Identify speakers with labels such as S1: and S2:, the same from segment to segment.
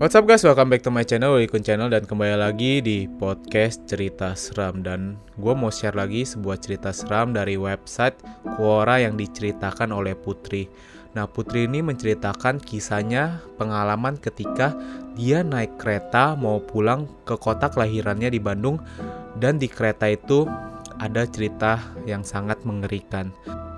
S1: What's up guys, welcome back to my channel, Wilikun Channel dan kembali lagi di podcast cerita seram dan gue mau share lagi sebuah cerita seram dari website Quora yang diceritakan oleh Putri. Nah Putri ini menceritakan kisahnya pengalaman ketika dia naik kereta mau pulang ke kota kelahirannya di Bandung dan di kereta itu ada cerita yang sangat mengerikan.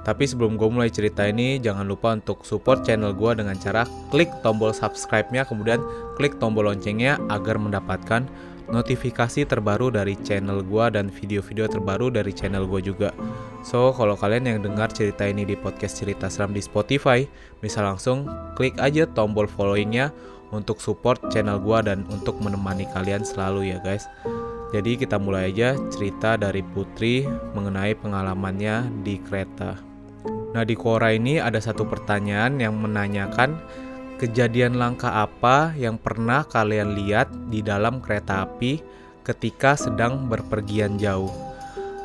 S1: Tapi sebelum gue mulai cerita ini, jangan lupa untuk support channel gue dengan cara klik tombol subscribe-nya, kemudian klik tombol loncengnya agar mendapatkan notifikasi terbaru dari channel gue dan video-video terbaru dari channel gue juga. So, kalau kalian yang dengar cerita ini di podcast cerita seram di Spotify, bisa langsung klik aja tombol followingnya untuk support channel gue dan untuk menemani kalian selalu ya guys. Jadi kita mulai aja cerita dari Putri mengenai pengalamannya di kereta. Nah di Quora ini ada satu pertanyaan yang menanyakan kejadian langka apa yang pernah kalian lihat di dalam kereta api ketika sedang berpergian jauh.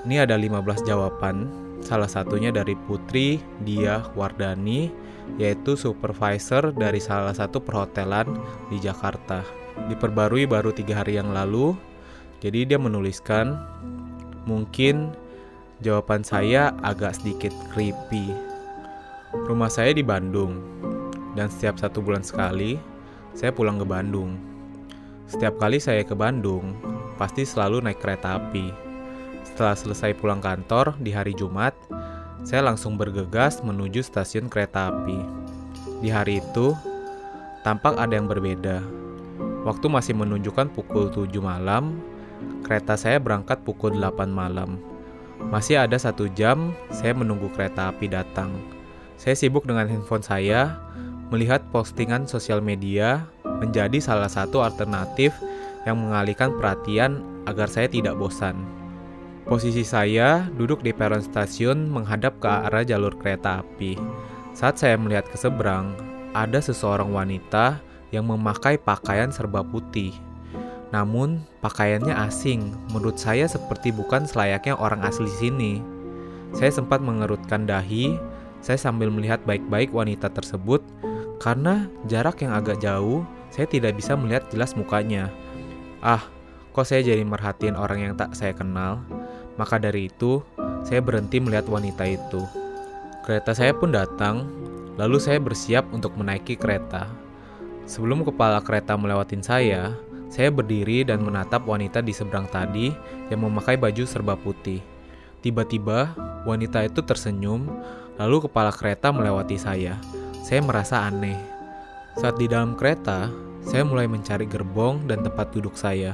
S1: Ini ada 15 jawaban, salah satunya dari Putri Dia Wardani, yaitu supervisor dari salah satu perhotelan di Jakarta. Diperbarui baru tiga hari yang lalu, jadi dia menuliskan, mungkin Jawaban saya agak sedikit creepy. Rumah saya di Bandung, dan setiap satu bulan sekali saya pulang ke Bandung. Setiap kali saya ke Bandung, pasti selalu naik kereta api. Setelah selesai pulang kantor di hari Jumat, saya langsung bergegas menuju stasiun kereta api. Di hari itu, tampak ada yang berbeda. Waktu masih menunjukkan pukul 7 malam, kereta saya berangkat pukul 8 malam. Masih ada satu jam, saya menunggu kereta api datang. Saya sibuk dengan handphone saya, melihat postingan sosial media menjadi salah satu alternatif yang mengalihkan perhatian agar saya tidak bosan. Posisi saya duduk di peron stasiun menghadap ke arah jalur kereta api. Saat saya melihat ke seberang, ada seseorang wanita yang memakai pakaian serba putih. Namun, pakaiannya asing. Menurut saya seperti bukan selayaknya orang asli sini. Saya sempat mengerutkan dahi, saya sambil melihat baik-baik wanita tersebut karena jarak yang agak jauh, saya tidak bisa melihat jelas mukanya. Ah, kok saya jadi merhatiin orang yang tak saya kenal? Maka dari itu, saya berhenti melihat wanita itu. Kereta saya pun datang, lalu saya bersiap untuk menaiki kereta. Sebelum kepala kereta melewatin saya, saya berdiri dan menatap wanita di seberang tadi yang memakai baju serba putih. Tiba-tiba, wanita itu tersenyum, lalu kepala kereta melewati saya. Saya merasa aneh. Saat di dalam kereta, saya mulai mencari gerbong dan tempat duduk saya.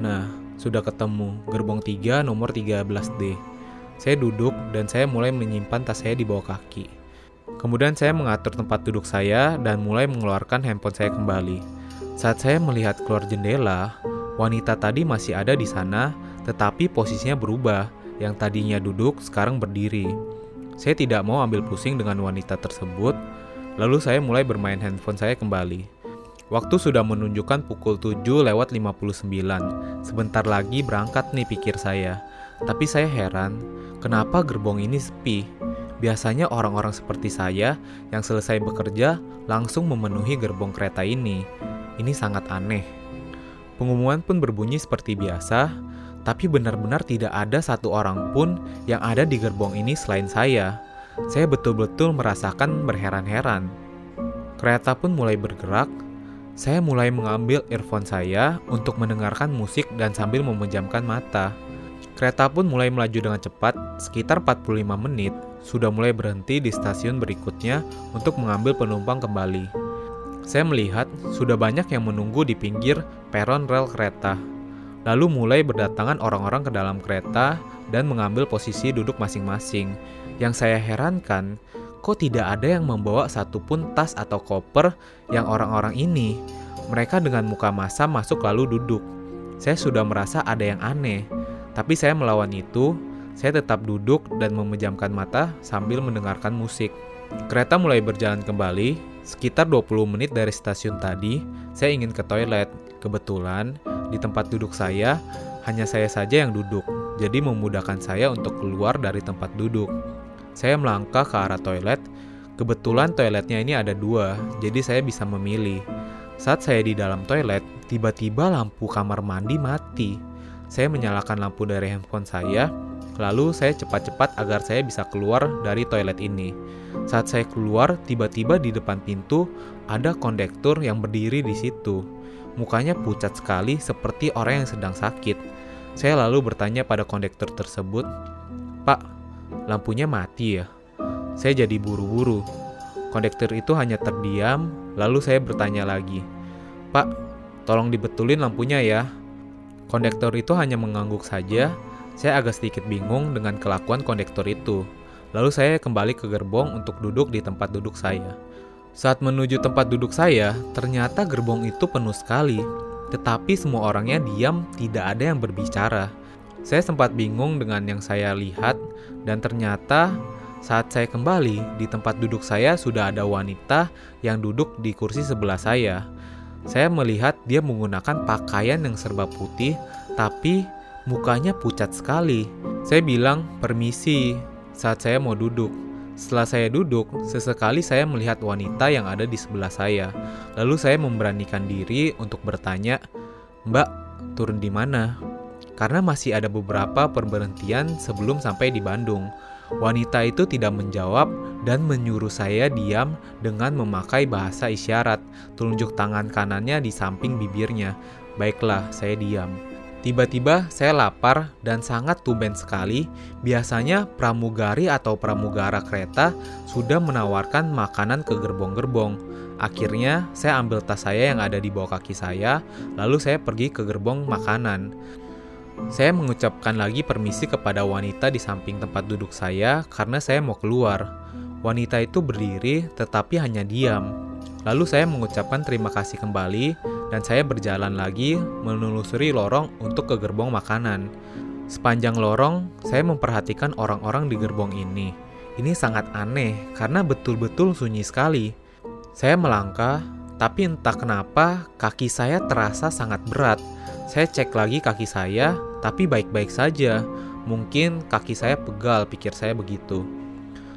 S1: Nah, sudah ketemu, gerbong 3 nomor 13D. Saya duduk dan saya mulai menyimpan tas saya di bawah kaki. Kemudian saya mengatur tempat duduk saya dan mulai mengeluarkan handphone saya kembali. Saat saya melihat keluar jendela, wanita tadi masih ada di sana, tetapi posisinya berubah. Yang tadinya duduk, sekarang berdiri. Saya tidak mau ambil pusing dengan wanita tersebut, lalu saya mulai bermain handphone saya kembali. Waktu sudah menunjukkan pukul 7 lewat 59. Sebentar lagi berangkat nih pikir saya. Tapi saya heran, kenapa gerbong ini sepi? Biasanya orang-orang seperti saya yang selesai bekerja langsung memenuhi gerbong kereta ini. Ini sangat aneh. Pengumuman pun berbunyi seperti biasa, tapi benar-benar tidak ada satu orang pun yang ada di gerbong ini selain saya. Saya betul-betul merasakan berheran-heran. Kereta pun mulai bergerak. Saya mulai mengambil earphone saya untuk mendengarkan musik dan sambil memejamkan mata. Kereta pun mulai melaju dengan cepat, sekitar 45 menit, sudah mulai berhenti di stasiun berikutnya untuk mengambil penumpang kembali. Saya melihat sudah banyak yang menunggu di pinggir peron rel kereta. Lalu mulai berdatangan orang-orang ke dalam kereta dan mengambil posisi duduk masing-masing. Yang saya herankan, kok tidak ada yang membawa satupun tas atau koper yang orang-orang ini. Mereka dengan muka masa masuk lalu duduk. Saya sudah merasa ada yang aneh, tapi saya melawan itu. Saya tetap duduk dan memejamkan mata sambil mendengarkan musik. Kereta mulai berjalan kembali, Sekitar 20 menit dari stasiun tadi, saya ingin ke toilet. Kebetulan, di tempat duduk saya, hanya saya saja yang duduk, jadi memudahkan saya untuk keluar dari tempat duduk. Saya melangkah ke arah toilet, kebetulan toiletnya ini ada dua, jadi saya bisa memilih. Saat saya di dalam toilet, tiba-tiba lampu kamar mandi mati. Saya menyalakan lampu dari handphone saya, lalu saya cepat-cepat agar saya bisa keluar dari toilet ini. Saat saya keluar, tiba-tiba di depan pintu ada kondektur yang berdiri di situ. Mukanya pucat sekali seperti orang yang sedang sakit. Saya lalu bertanya pada kondektur tersebut, "Pak, lampunya mati ya?" Saya jadi buru-buru. Kondektur itu hanya terdiam, lalu saya bertanya lagi, "Pak, tolong dibetulin lampunya ya." Kondektor itu hanya mengangguk saja. Saya agak sedikit bingung dengan kelakuan kondektor itu. Lalu saya kembali ke gerbong untuk duduk di tempat duduk saya. Saat menuju tempat duduk saya, ternyata gerbong itu penuh sekali. Tetapi semua orangnya diam, tidak ada yang berbicara. Saya sempat bingung dengan yang saya lihat, dan ternyata saat saya kembali, di tempat duduk saya sudah ada wanita yang duduk di kursi sebelah saya. Saya melihat dia menggunakan pakaian yang serba putih, tapi mukanya pucat sekali. Saya bilang, "Permisi," saat saya mau duduk. Setelah saya duduk, sesekali saya melihat wanita yang ada di sebelah saya. Lalu saya memberanikan diri untuk bertanya, "Mbak, turun di mana?" Karena masih ada beberapa perberhentian sebelum sampai di Bandung. Wanita itu tidak menjawab dan menyuruh saya diam dengan memakai bahasa isyarat, telunjuk tangan kanannya di samping bibirnya. Baiklah, saya diam. Tiba-tiba saya lapar dan sangat tumben sekali. Biasanya pramugari atau pramugara kereta sudah menawarkan makanan ke gerbong-gerbong. Akhirnya, saya ambil tas saya yang ada di bawah kaki saya, lalu saya pergi ke gerbong makanan. Saya mengucapkan lagi permisi kepada wanita di samping tempat duduk saya karena saya mau keluar. Wanita itu berdiri tetapi hanya diam. Lalu saya mengucapkan terima kasih kembali dan saya berjalan lagi menelusuri lorong untuk ke gerbong makanan. Sepanjang lorong, saya memperhatikan orang-orang di gerbong ini. Ini sangat aneh karena betul-betul sunyi sekali. Saya melangkah, tapi entah kenapa kaki saya terasa sangat berat. Saya cek lagi kaki saya, tapi baik-baik saja. Mungkin kaki saya pegal, pikir saya begitu.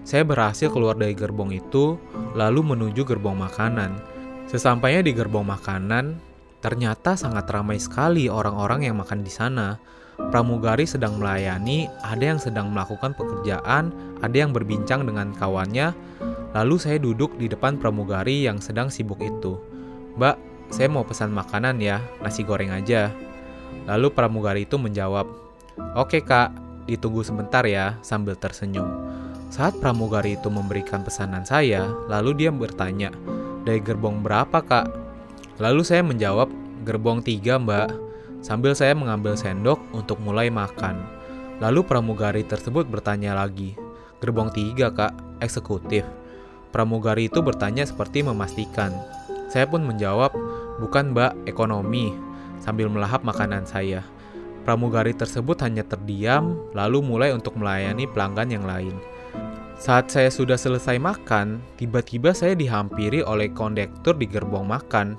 S1: Saya berhasil keluar dari gerbong itu, lalu menuju gerbong makanan. Sesampainya di gerbong makanan, ternyata sangat ramai sekali orang-orang yang makan di sana. Pramugari sedang melayani, ada yang sedang melakukan pekerjaan, ada yang berbincang dengan kawannya. Lalu saya duduk di depan pramugari yang sedang sibuk itu. Mbak, saya mau pesan makanan ya, nasi goreng aja. Lalu pramugari itu menjawab, Oke kak, ditunggu sebentar ya, sambil tersenyum. Saat pramugari itu memberikan pesanan saya, lalu dia bertanya, dari gerbong berapa kak? Lalu saya menjawab, gerbong tiga mbak, sambil saya mengambil sendok untuk mulai makan. Lalu pramugari tersebut bertanya lagi, gerbong tiga kak, eksekutif. Pramugari itu bertanya seperti memastikan. Saya pun menjawab, bukan mbak, ekonomi sambil melahap makanan saya. Pramugari tersebut hanya terdiam, lalu mulai untuk melayani pelanggan yang lain. Saat saya sudah selesai makan, tiba-tiba saya dihampiri oleh kondektur di gerbong makan.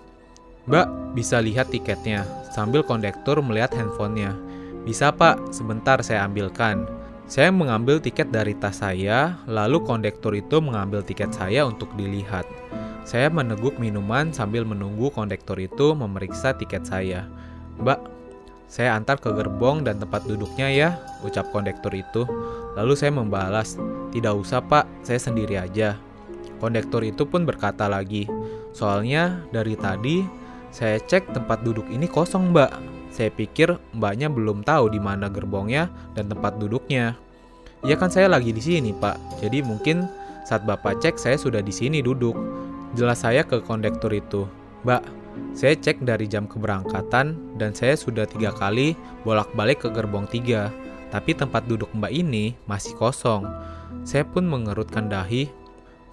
S1: Mbak, bisa lihat tiketnya, sambil kondektur melihat handphonenya. Bisa pak, sebentar saya ambilkan. Saya mengambil tiket dari tas saya, lalu kondektur itu mengambil tiket saya untuk dilihat. Saya meneguk minuman sambil menunggu kondektor itu memeriksa tiket saya. Mbak, saya antar ke gerbong dan tempat duduknya ya, ucap kondektor itu. Lalu saya membalas, tidak usah pak, saya sendiri aja. Kondektor itu pun berkata lagi, soalnya dari tadi saya cek tempat duduk ini kosong mbak. Saya pikir mbaknya belum tahu di mana gerbongnya dan tempat duduknya. Ya kan saya lagi di sini pak, jadi mungkin saat bapak cek saya sudah di sini duduk. Jelas saya ke kondektur itu, Mbak, saya cek dari jam keberangkatan dan saya sudah tiga kali bolak-balik ke gerbong tiga, tapi tempat duduk Mbak ini masih kosong. Saya pun mengerutkan dahi,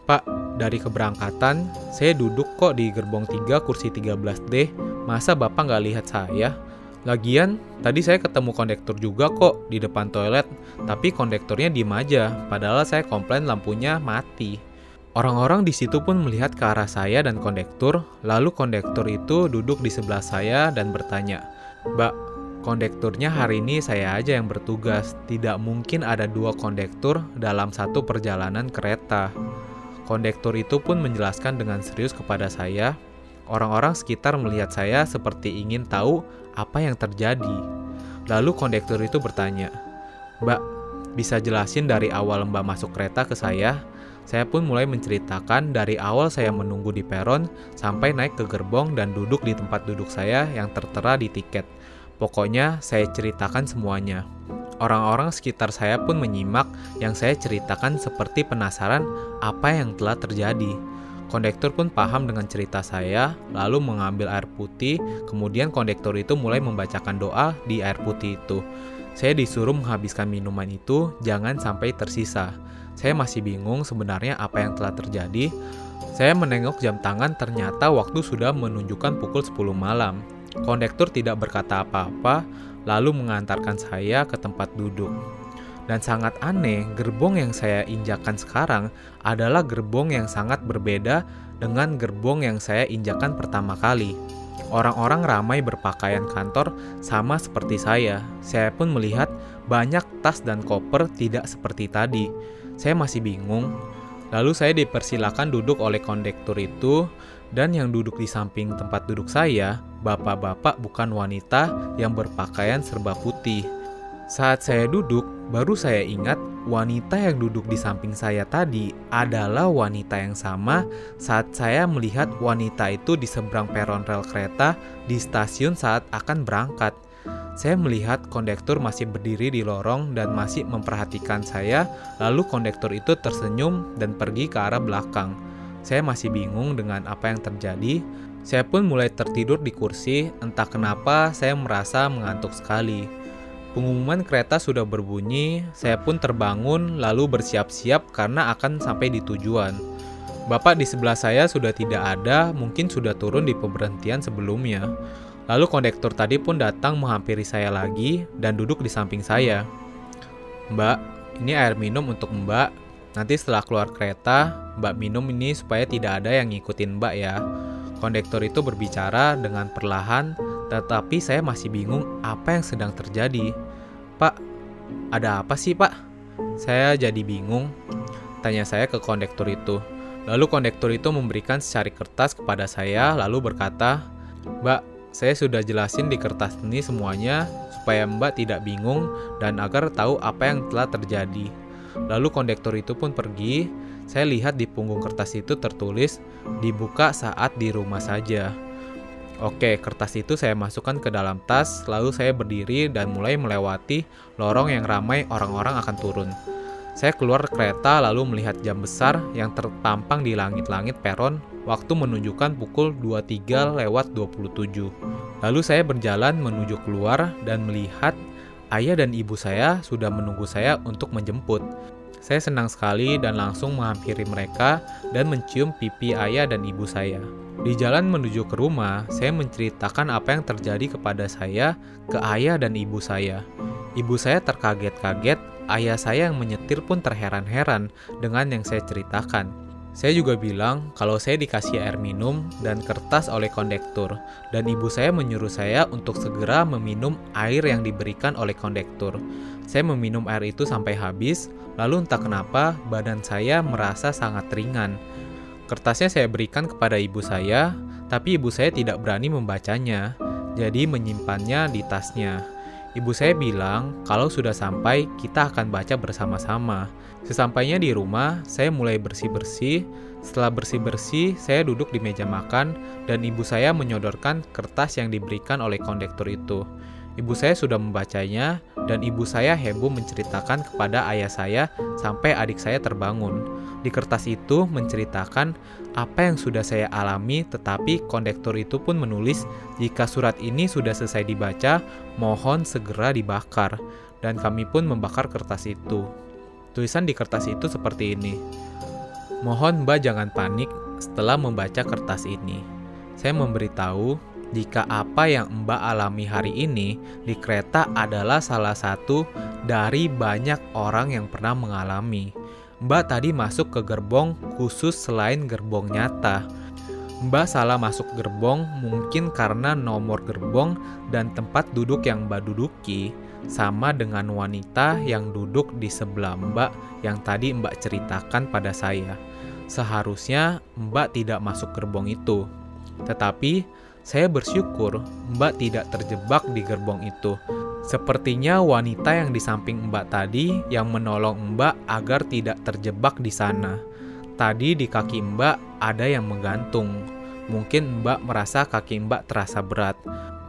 S1: Pak, dari keberangkatan, saya duduk kok di gerbong 3 kursi 13D, masa Bapak nggak lihat saya? Lagian, tadi saya ketemu kondektur juga kok di depan toilet, tapi kondekturnya diem aja, padahal saya komplain lampunya mati. Orang-orang di situ pun melihat ke arah saya dan kondektur, lalu kondektur itu duduk di sebelah saya dan bertanya, Mbak, kondekturnya hari ini saya aja yang bertugas, tidak mungkin ada dua kondektur dalam satu perjalanan kereta. Kondektur itu pun menjelaskan dengan serius kepada saya, Orang-orang sekitar melihat saya seperti ingin tahu apa yang terjadi. Lalu kondektur itu bertanya, "Mbak, bisa jelasin dari awal Mbak masuk kereta ke saya?" Saya pun mulai menceritakan dari awal saya menunggu di peron sampai naik ke gerbong dan duduk di tempat duduk saya yang tertera di tiket. Pokoknya saya ceritakan semuanya. Orang-orang sekitar saya pun menyimak yang saya ceritakan seperti penasaran apa yang telah terjadi. Kondektur pun paham dengan cerita saya, lalu mengambil air putih, kemudian kondektur itu mulai membacakan doa di air putih itu. Saya disuruh menghabiskan minuman itu, jangan sampai tersisa. Saya masih bingung sebenarnya apa yang telah terjadi. Saya menengok jam tangan ternyata waktu sudah menunjukkan pukul 10 malam. Kondektur tidak berkata apa-apa, lalu mengantarkan saya ke tempat duduk. Dan sangat aneh, gerbong yang saya injakan sekarang adalah gerbong yang sangat berbeda dengan gerbong yang saya injakan pertama kali. Orang-orang ramai berpakaian kantor sama seperti saya. Saya pun melihat banyak tas dan koper tidak seperti tadi. Saya masih bingung. Lalu saya dipersilakan duduk oleh kondektur itu dan yang duduk di samping tempat duduk saya, bapak-bapak bukan wanita yang berpakaian serba putih. Saat saya duduk, baru saya ingat wanita yang duduk di samping saya tadi adalah wanita yang sama saat saya melihat wanita itu di seberang peron rel kereta di stasiun saat akan berangkat. Saya melihat kondektur masih berdiri di lorong dan masih memperhatikan saya, lalu kondektur itu tersenyum dan pergi ke arah belakang. Saya masih bingung dengan apa yang terjadi. Saya pun mulai tertidur di kursi, entah kenapa saya merasa mengantuk sekali. Pengumuman kereta sudah berbunyi, saya pun terbangun lalu bersiap-siap karena akan sampai di tujuan. Bapak di sebelah saya sudah tidak ada, mungkin sudah turun di pemberhentian sebelumnya. Lalu kondektur tadi pun datang menghampiri saya lagi dan duduk di samping saya. Mbak, ini air minum untuk Mbak. Nanti setelah keluar kereta, Mbak minum ini supaya tidak ada yang ngikutin Mbak ya. Kondektur itu berbicara dengan perlahan tetapi saya masih bingung apa yang sedang terjadi. Pak, ada apa sih pak? Saya jadi bingung. Tanya saya ke kondektur itu. Lalu kondektur itu memberikan secari kertas kepada saya lalu berkata, Mbak, saya sudah jelasin di kertas ini semuanya supaya Mbak tidak bingung dan agar tahu apa yang telah terjadi. Lalu kondektur itu pun pergi. Saya lihat di punggung kertas itu tertulis dibuka saat di rumah saja. Oke, kertas itu saya masukkan ke dalam tas, lalu saya berdiri dan mulai melewati lorong yang ramai orang-orang akan turun. Saya keluar kereta lalu melihat jam besar yang terpampang di langit-langit peron waktu menunjukkan pukul 23 lewat 27. Lalu saya berjalan menuju keluar dan melihat ayah dan ibu saya sudah menunggu saya untuk menjemput. Saya senang sekali dan langsung menghampiri mereka dan mencium pipi ayah dan ibu saya. Di jalan menuju ke rumah, saya menceritakan apa yang terjadi kepada saya ke ayah dan ibu saya. Ibu saya terkaget-kaget, ayah saya yang menyetir pun terheran-heran dengan yang saya ceritakan. Saya juga bilang kalau saya dikasih air minum dan kertas oleh kondektur, dan ibu saya menyuruh saya untuk segera meminum air yang diberikan oleh kondektur. Saya meminum air itu sampai habis, lalu entah kenapa badan saya merasa sangat ringan. Kertasnya saya berikan kepada ibu saya, tapi ibu saya tidak berani membacanya, jadi menyimpannya di tasnya. Ibu saya bilang, kalau sudah sampai, kita akan baca bersama-sama. Sesampainya di rumah, saya mulai bersih-bersih. Setelah bersih-bersih, saya duduk di meja makan, dan ibu saya menyodorkan kertas yang diberikan oleh kondektur itu. Ibu saya sudah membacanya, dan ibu saya heboh menceritakan kepada ayah saya sampai adik saya terbangun. Di kertas itu menceritakan apa yang sudah saya alami, tetapi kondektur itu pun menulis jika surat ini sudah selesai dibaca, mohon segera dibakar. Dan kami pun membakar kertas itu. Tulisan di kertas itu seperti ini. Mohon Mbak jangan panik setelah membaca kertas ini. Saya memberitahu jika apa yang Mbak alami hari ini di kereta adalah salah satu dari banyak orang yang pernah mengalami. Mbak tadi masuk ke gerbong khusus selain gerbong nyata. Mbak salah masuk gerbong mungkin karena nomor gerbong dan tempat duduk yang Mbak duduki sama dengan wanita yang duduk di sebelah Mbak yang tadi Mbak ceritakan pada saya. Seharusnya Mbak tidak masuk gerbong itu. Tetapi saya bersyukur Mbak tidak terjebak di gerbong itu. Sepertinya wanita yang di samping Mbak tadi yang menolong Mbak agar tidak terjebak di sana. Tadi di kaki Mbak ada yang menggantung. Mungkin Mbak merasa kaki Mbak terasa berat.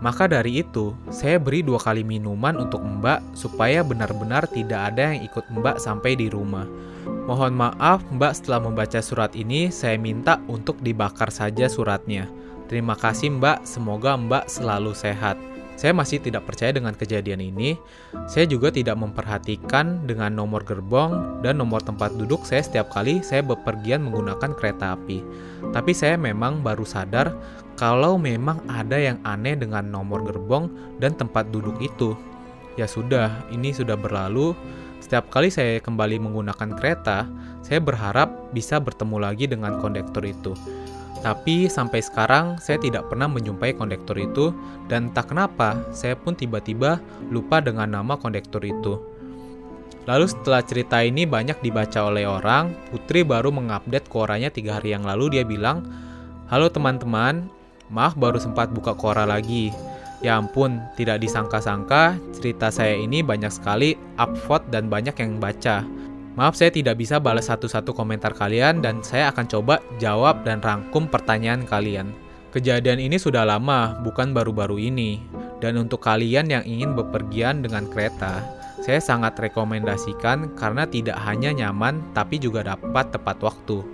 S1: Maka dari itu, saya beri dua kali minuman untuk Mbak supaya benar-benar tidak ada yang ikut Mbak sampai di rumah. Mohon maaf Mbak setelah membaca surat ini, saya minta untuk dibakar saja suratnya. Terima kasih Mbak, semoga Mbak selalu sehat. Saya masih tidak percaya dengan kejadian ini. Saya juga tidak memperhatikan dengan nomor gerbong dan nomor tempat duduk saya setiap kali saya bepergian menggunakan kereta api. Tapi saya memang baru sadar kalau memang ada yang aneh dengan nomor gerbong dan tempat duduk itu. Ya sudah, ini sudah berlalu. Setiap kali saya kembali menggunakan kereta, saya berharap bisa bertemu lagi dengan kondektur itu. Tapi sampai sekarang saya tidak pernah menjumpai kondektur itu dan tak kenapa saya pun tiba-tiba lupa dengan nama kondektur itu. Lalu setelah cerita ini banyak dibaca oleh orang, Putri baru mengupdate koranya tiga hari yang lalu dia bilang, Halo teman-teman, maaf baru sempat buka kora lagi. Ya ampun, tidak disangka-sangka cerita saya ini banyak sekali upvote dan banyak yang baca. Maaf saya tidak bisa balas satu-satu komentar kalian dan saya akan coba jawab dan rangkum pertanyaan kalian. Kejadian ini sudah lama, bukan baru-baru ini. Dan untuk kalian yang ingin bepergian dengan kereta, saya sangat rekomendasikan karena tidak hanya nyaman tapi juga dapat tepat waktu.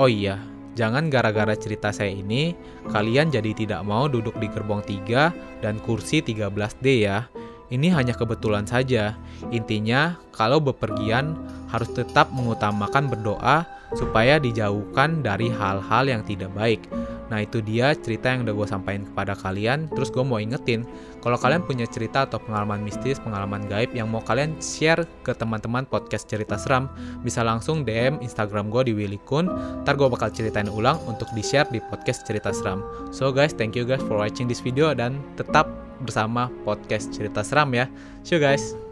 S1: Oh iya, jangan gara-gara cerita saya ini, kalian jadi tidak mau duduk di gerbong 3 dan kursi 13D ya. Ini hanya kebetulan saja. Intinya, kalau bepergian harus tetap mengutamakan berdoa supaya dijauhkan dari hal-hal yang tidak baik. Nah itu dia cerita yang udah gue sampaikan kepada kalian. Terus gue mau ingetin, kalau kalian punya cerita atau pengalaman mistis, pengalaman gaib yang mau kalian share ke teman-teman podcast cerita seram, bisa langsung DM Instagram gue di Willy Kun. Ntar gue bakal ceritain ulang untuk di-share di podcast cerita seram. So guys, thank you guys for watching this video dan tetap bersama podcast cerita seram ya. See you guys.